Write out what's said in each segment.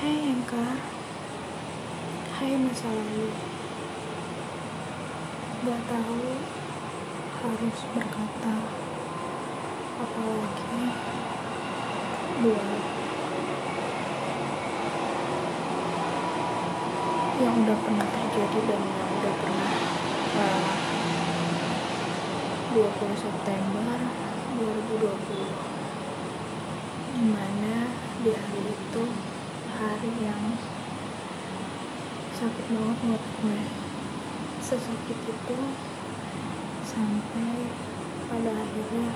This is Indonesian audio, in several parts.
Hai Anchor Hai masa lalu Gak tahu harus berkata Apalagi Buat Yang udah pernah terjadi dan yang udah pernah uh, 20 September 2020 Di mana di hari itu hari yang sakit banget buat gue. Sesakit itu sampai pada akhirnya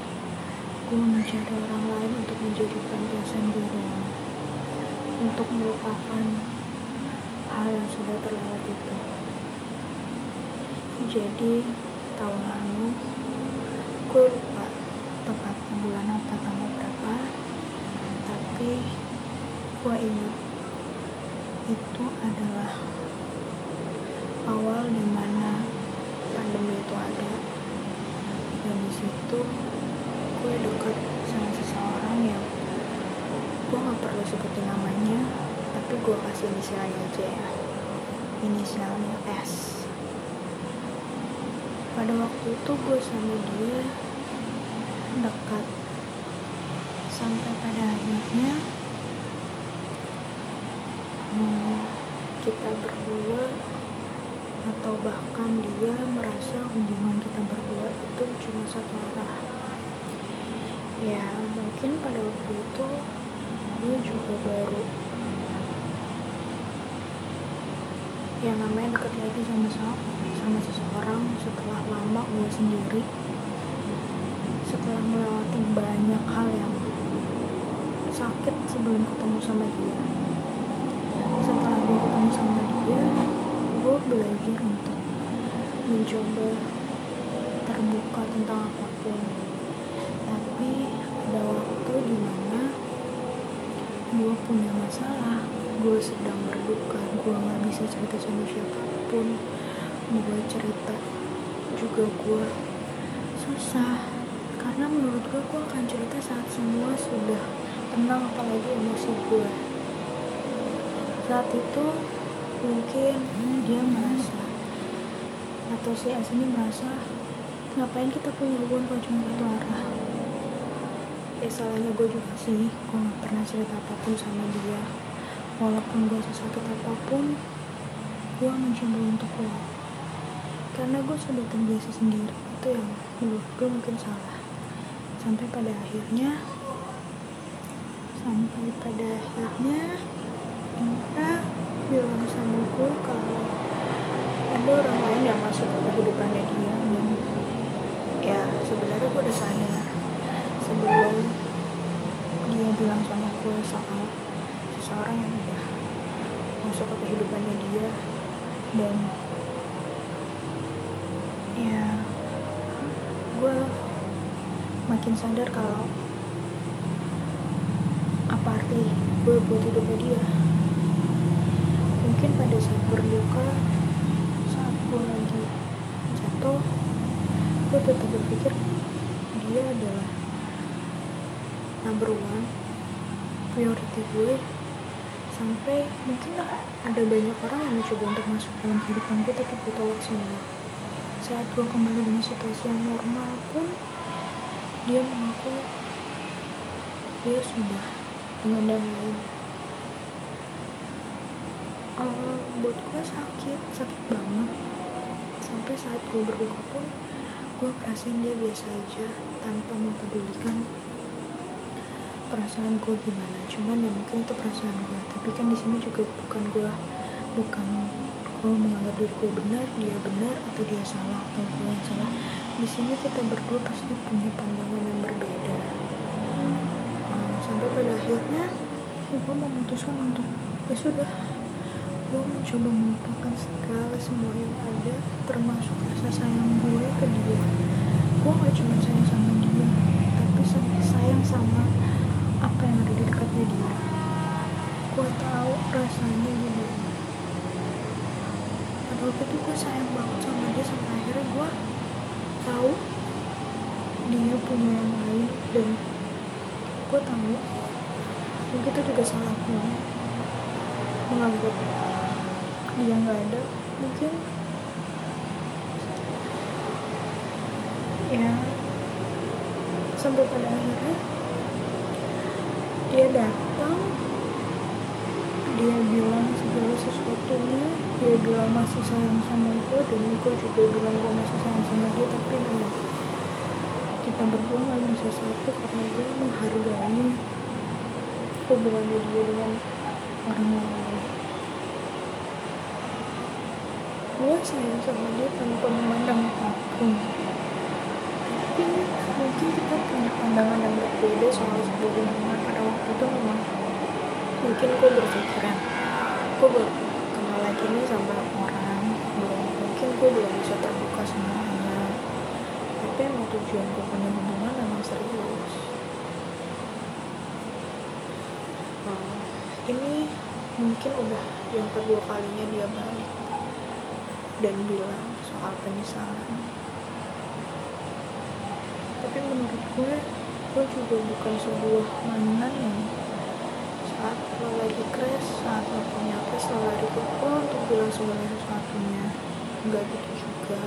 gue mencari orang lain untuk menjadi pelampiasan diri untuk melupakan hal yang sudah terlewat itu. Jadi tahun lalu gue lupa tepat bulan atau tanggal berapa tapi gue ingat itu adalah awal di mana pandemi itu ada. Dan di situ gue dekat sama seseorang yang gue nggak perlu sebutin namanya tapi gue kasih inisialnya aja ya. Inisialnya S. Pada waktu itu gue sama dia dekat. Sampai pada akhirnya hmm, kita berdua atau bahkan dia merasa hubungan kita berdua itu cuma satu arah. Ya mungkin pada waktu itu dia juga baru yang namanya deket lagi sama sama seseorang setelah lama gue sendiri. Setelah melewati banyak hal yang sakit sebelum ketemu sama dia setelah gue ketemu sama dia gue belajar untuk mencoba terbuka tentang apa pun. Tapi ada waktu di mana gue punya masalah gue sedang berduka gue gak bisa cerita sama siapa pun. Gue cerita juga gue susah karena menurut gue gue akan cerita saat semua sudah tenang apalagi emosi gue saat itu mungkin dia merasa atau si S ini merasa ngapain kita punya hubungan kalau cuma satu arah? Ya salahnya gue juga sih gue gak pernah cerita apa pun sama dia. Walaupun gue sesakit apa pun gue mencoba untuk lo karena gue sudah terbiasa sendiri itu yang menurut gue mungkin salah. Sampai pada akhirnya sampai pada akhirnya Indra bilang sama gue kalau ada orang lain yang masuk ke kehidupannya dia. Dan ya sebenarnya gue udah sadar. Sebelum dia bilang sama gue soal seseorang yang udah masuk ke kehidupannya dia dan ya gue makin sadar kalau apa arti gue buat hidupnya dia mungkin pada saat lagi. Jatuh. Gue tetap berpikir dia adalah number one priority gue. Sampai mungkin ada banyak orang yang mencoba untuk masuk dalam kehidupan gue tapi gue tolak semua. Saat gue kembali dengan situasi yang normal pun dia mengaku dia sudah dengan buat gue sakit sakit banget. Sampai saat gue berduka pun gue perasain dia biasa aja tanpa mempedulikan perasaan gue gimana. Cuman ya mungkin itu perasaan gue. Tapi kan di sini juga bukan gue bukan gue menganggap diri gue benar dia benar atau dia salah atau gue yang salah. Di sini kita berdua pasti punya pandangan yang berbeda. Uh, sampai pada akhirnya ya gue memutuskan untuk ya sudah gue mencoba melupakan segala semua yang ada termasuk rasa sayang gue ke dia. Gue gak cuma sayang sama dia tapi sayang sama apa yang ada di dekatnya dia. Gue tahu rasanya gimana pada waktu itu gue sayang banget sama dia sampai akhirnya gue tahu dia punya yang lain dan gue tahu mungkin itu juga salah gue menganggap dia nggak ada. Mungkin ya sampai pada akhirnya dia datang dia bilang segala sesuatunya dia bilang masih sayang sama gue dan gue juga bilang gue masih sayang sama dia tapi memang kita berdua gak bisa satu karena gue menghargai hubungan dia dengan orang lain gue sayang sama dia tanpa memandang apa pun tapi mungkin kita punya pandangan yang berbeda soal sebuah hubungan. Pada waktu itu memang mungkin gue berpikiran gue baru kenal lagi nih sama orang. Belum mungkin gue belum bisa terbuka semuanya. Tapi emang tujuan gue punya hubungan memang serius. Nah, ini mungkin udah yang kedua kalinya dia balik dan bilang soal penyesalan. Tapi menurut gue gue juga bukan sebuah mainan yang saat lo lagi crash saat lo punya crash lo lari ke gue untuk bilang segala sesuatunya. Enggak gitu juga.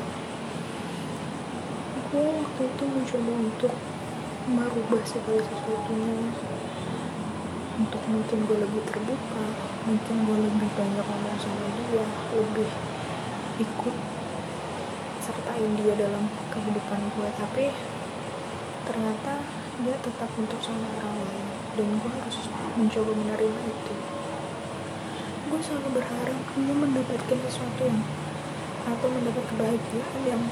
Gue waktu itu mencoba untuk merubah segala sesuatunya. Untuk mungkin gue lebih terbuka mungkin gue lebih banyak ngomong sama dia lebih ikut sertain dia dalam kehidupan gue tapi ternyata dia tetap untuk sama orang lain. Dan gue harus mencoba menerima itu. Gue selalu berharap dia mendapatkan sesuatu yang atau mendapat kebahagiaan yang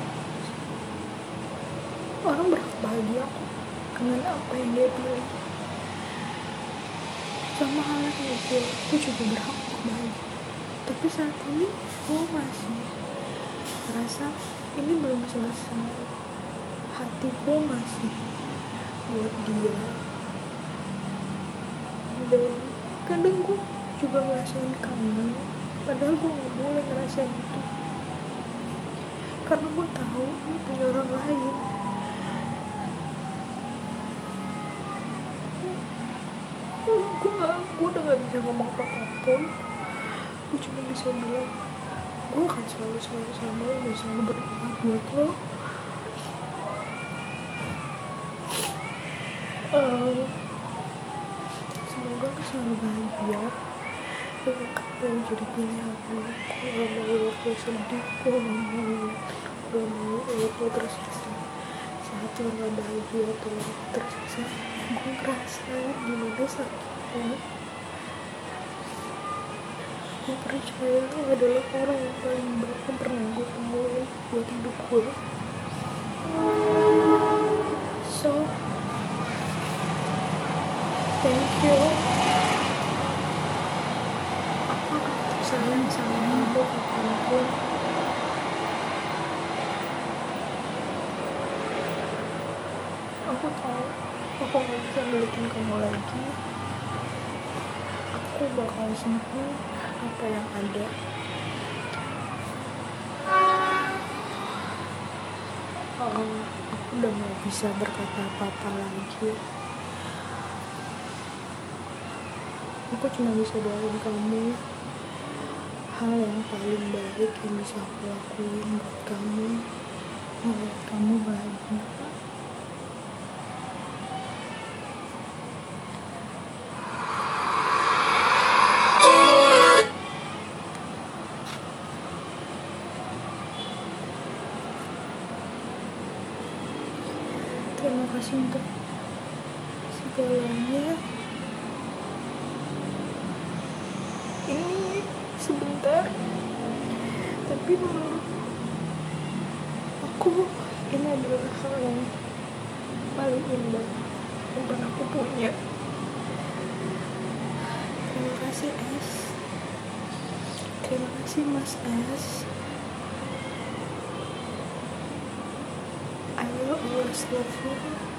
orang berhak bahagia dengan apa yang dia pilih. Sama halnya kayak gue gue juga berhak untuk bahagia tapi saat ini gue masih merasa ini belum selesai hati gue masih buat dia. Dan kadang gue juga ngerasain kangen padahal gue gak boleh ngerasain itu. Karena gue tahu dia punya orang lain. Gue gak gue udah gak bisa ngomong apa pun gue cuma bisa bilang gue akan selalu selalu sama lo dan selalu berdoa buat lo uh, semoga lo selalu bahagia dengan yang jadi pilihan lo gue gak mau lo sedih gue gak mau gak mau lihat lo tersiksa saat lo gak bahagia atau tersiksa gue ngerasain gimana sakitnya gue percaya adalah orang yang paling baik yang pernah gue temuin buat hidup gue so thank you. Sayang sama lo kapan pun aku tahu aku gak bisa milikin kamu lagi. Aku bakal sembuh apa yang ada? Um, aku udah gak bisa berkata apa-apa lagi. Aku cuma bisa doain kamu. Hal yang paling baik yang bisa aku lakuin buat kamu. Membuat kamu bahagia terima kasih untuk segalanya. Ini sebentar tapi menurut aku ini adalah hal yang paling indah yang pernah aku punya. Terima kasih S terima kasih Mas S морского